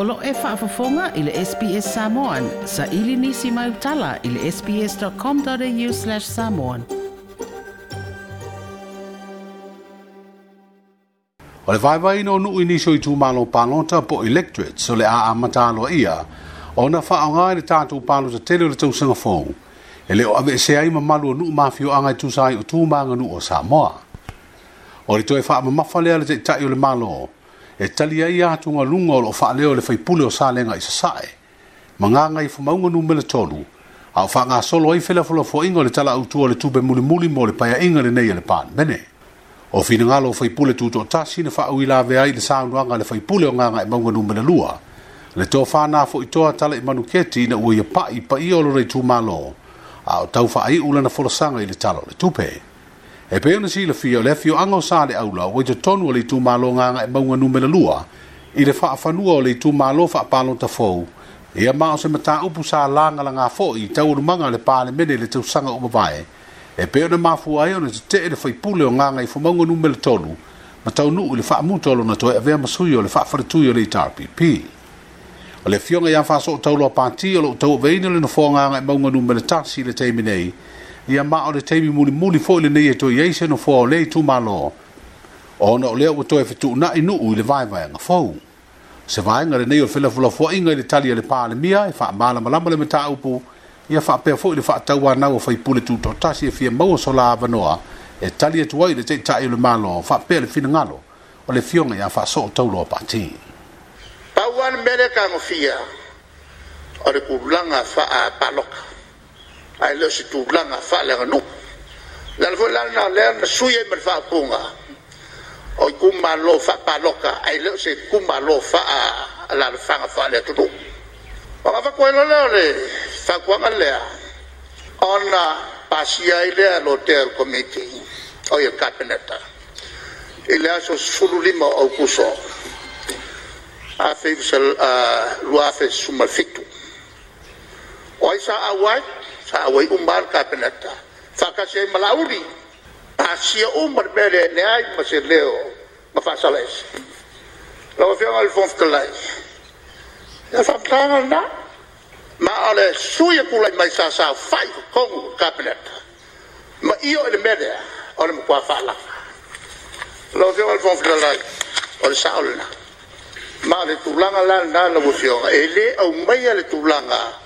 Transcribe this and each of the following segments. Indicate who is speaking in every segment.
Speaker 1: Olo e whaafafonga i le SPS Samoan. Sa ili nisi mai utala i le sps.com.au slash samoan. O le vai vai nu nui nisi i tūmalo palota po electorate so le a amatalo ia. O na whaanga i le tātou palo sa tele le tau singafong. E le ave se ai ma malo nu nuu mafio angai sai o tūmanga nu o Samoa. O le toi whaama mafalea le te itai o le malo. O le malo e tali ai a tunga lunga o faa leo le fai pule o sale i isa sae. Ma ngā ngai fa maunga nu mele tolu, a o faa ngā solo ai fela fula fo ingo le tala autua le tube muli muli mo le paya inga le neia le paan mene. O fina ngalo fai pule tuto ta sina faa ui la vea i le saa le fai pule o ngā ngai maunga nu mele lua. Le to faa nā fo itoa tala i manu keti na ua ia pa i pa i olo rei tu malo, a o tau faa ai ula na fula sanga i le tala le Le tupe e pe ona sila fio le fio ango sale au la wita tonu le tu malo nga nga e mau nga numela lua i le fa fa nua le tu malo fa palo ta fo e ma o se mata upu sa la nga nga fo i tau ru manga le pale mele le tu sanga o mabae e pe ona ma fu ai ona te le fai pule nga nga i fo mau nga numela tonu ma tau nu le fa mu tolo na to e ve ma suio le fa fa tu yo le tar p o le fio nga ya fa so tau lo pa o lo tau veine le no fo nga nga e mau nga numela tasi le te minei ia ma o le teimi muli muli fo le nei e toi eise no fo le tu malo. O na o leo o toi e fitu na inu u le vai vai anga fau. Se vai nga le nei o fila fula fua inga i le tali a le paa e le mia e faa mala malama le meta upu ia faa pea fo i le faa tau anau o fai pule tu totasi e fia maua sola avanoa e tali atu ai le tei tae le malo o faa pea le fina ngalo o le fionga ia faa so o tau loa pati. Pauan mele kango fia o le kurulanga faa paloka. ai le si tu la na fa le no la vo la na le na su
Speaker 2: ye mer fa punga o ku ma lo fa pa loka ai le si ku ma lo fa a la fa na fa le tu o va ko le le le fa ko ma le a ona pa si ai le al hotel comiti o ye capeneta ele aso sulu lima o kuso a fe sel a lo a fe sumal fitu o isa a white sa wai umbar ka penata fa malauri asia umar bere ne ai masir leo ma fa salais la fa al fonf kalai ya fa tanga na ma ale suia pula mai sa sa fai kong ka ma io ele mede ole mo kwa fa la la fa al fonf kalai ole saulna ma le tulanga la na la wo fio ele au mai le tulanga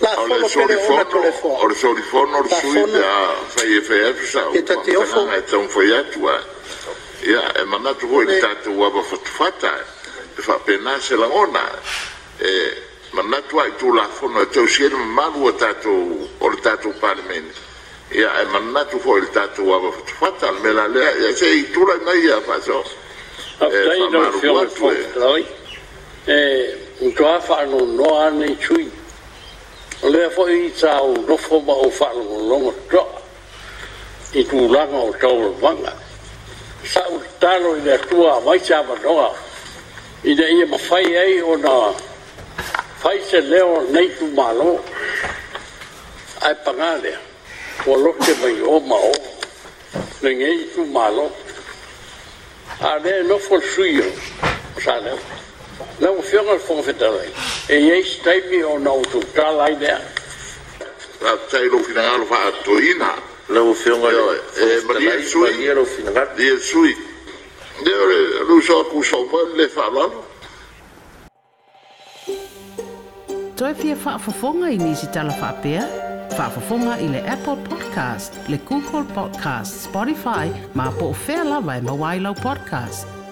Speaker 3: Αλλά ορθολιφών ορθούιδα θα εφεύρουσα όταν ήταν φοιάτουα. Ia, păi- e mana tu hoi ni tātou wawa whatuwhata, fa whapena se langona. E, mana tu ai tū la whono, e tau siere malu o tātou, o le tātou parliament. Ia, e mana tu hoi ni tātou wawa whatuwhata, me la lea, ia se i tūra ngai ia whaso.
Speaker 2: Aftai no fiore fōtrai, e, un toa whanau noa nei tui. le fo i sa o no fo ba o fa lo lo mo i tu la o to lo sa o ta i le tu a mai sa ba no a i de i ma fai ai o na fai se le nei tu ma lo ai pa na le o lo ke mai o ma o le nei tu ma lo a le no sui o sa le Não, o filme foi um e yes taimi o nau tu e, tala i dea a tai lo
Speaker 3: fina alo fa atoina le o fionga yo e mali e sui mali e sui de ore lu so ku so pa le fa lo Toi fia fa fofonga i nisi tala fa pia fa fofonga i le Apple Podcast le Google Podcast Spotify ma po fela vai e ma wai podcast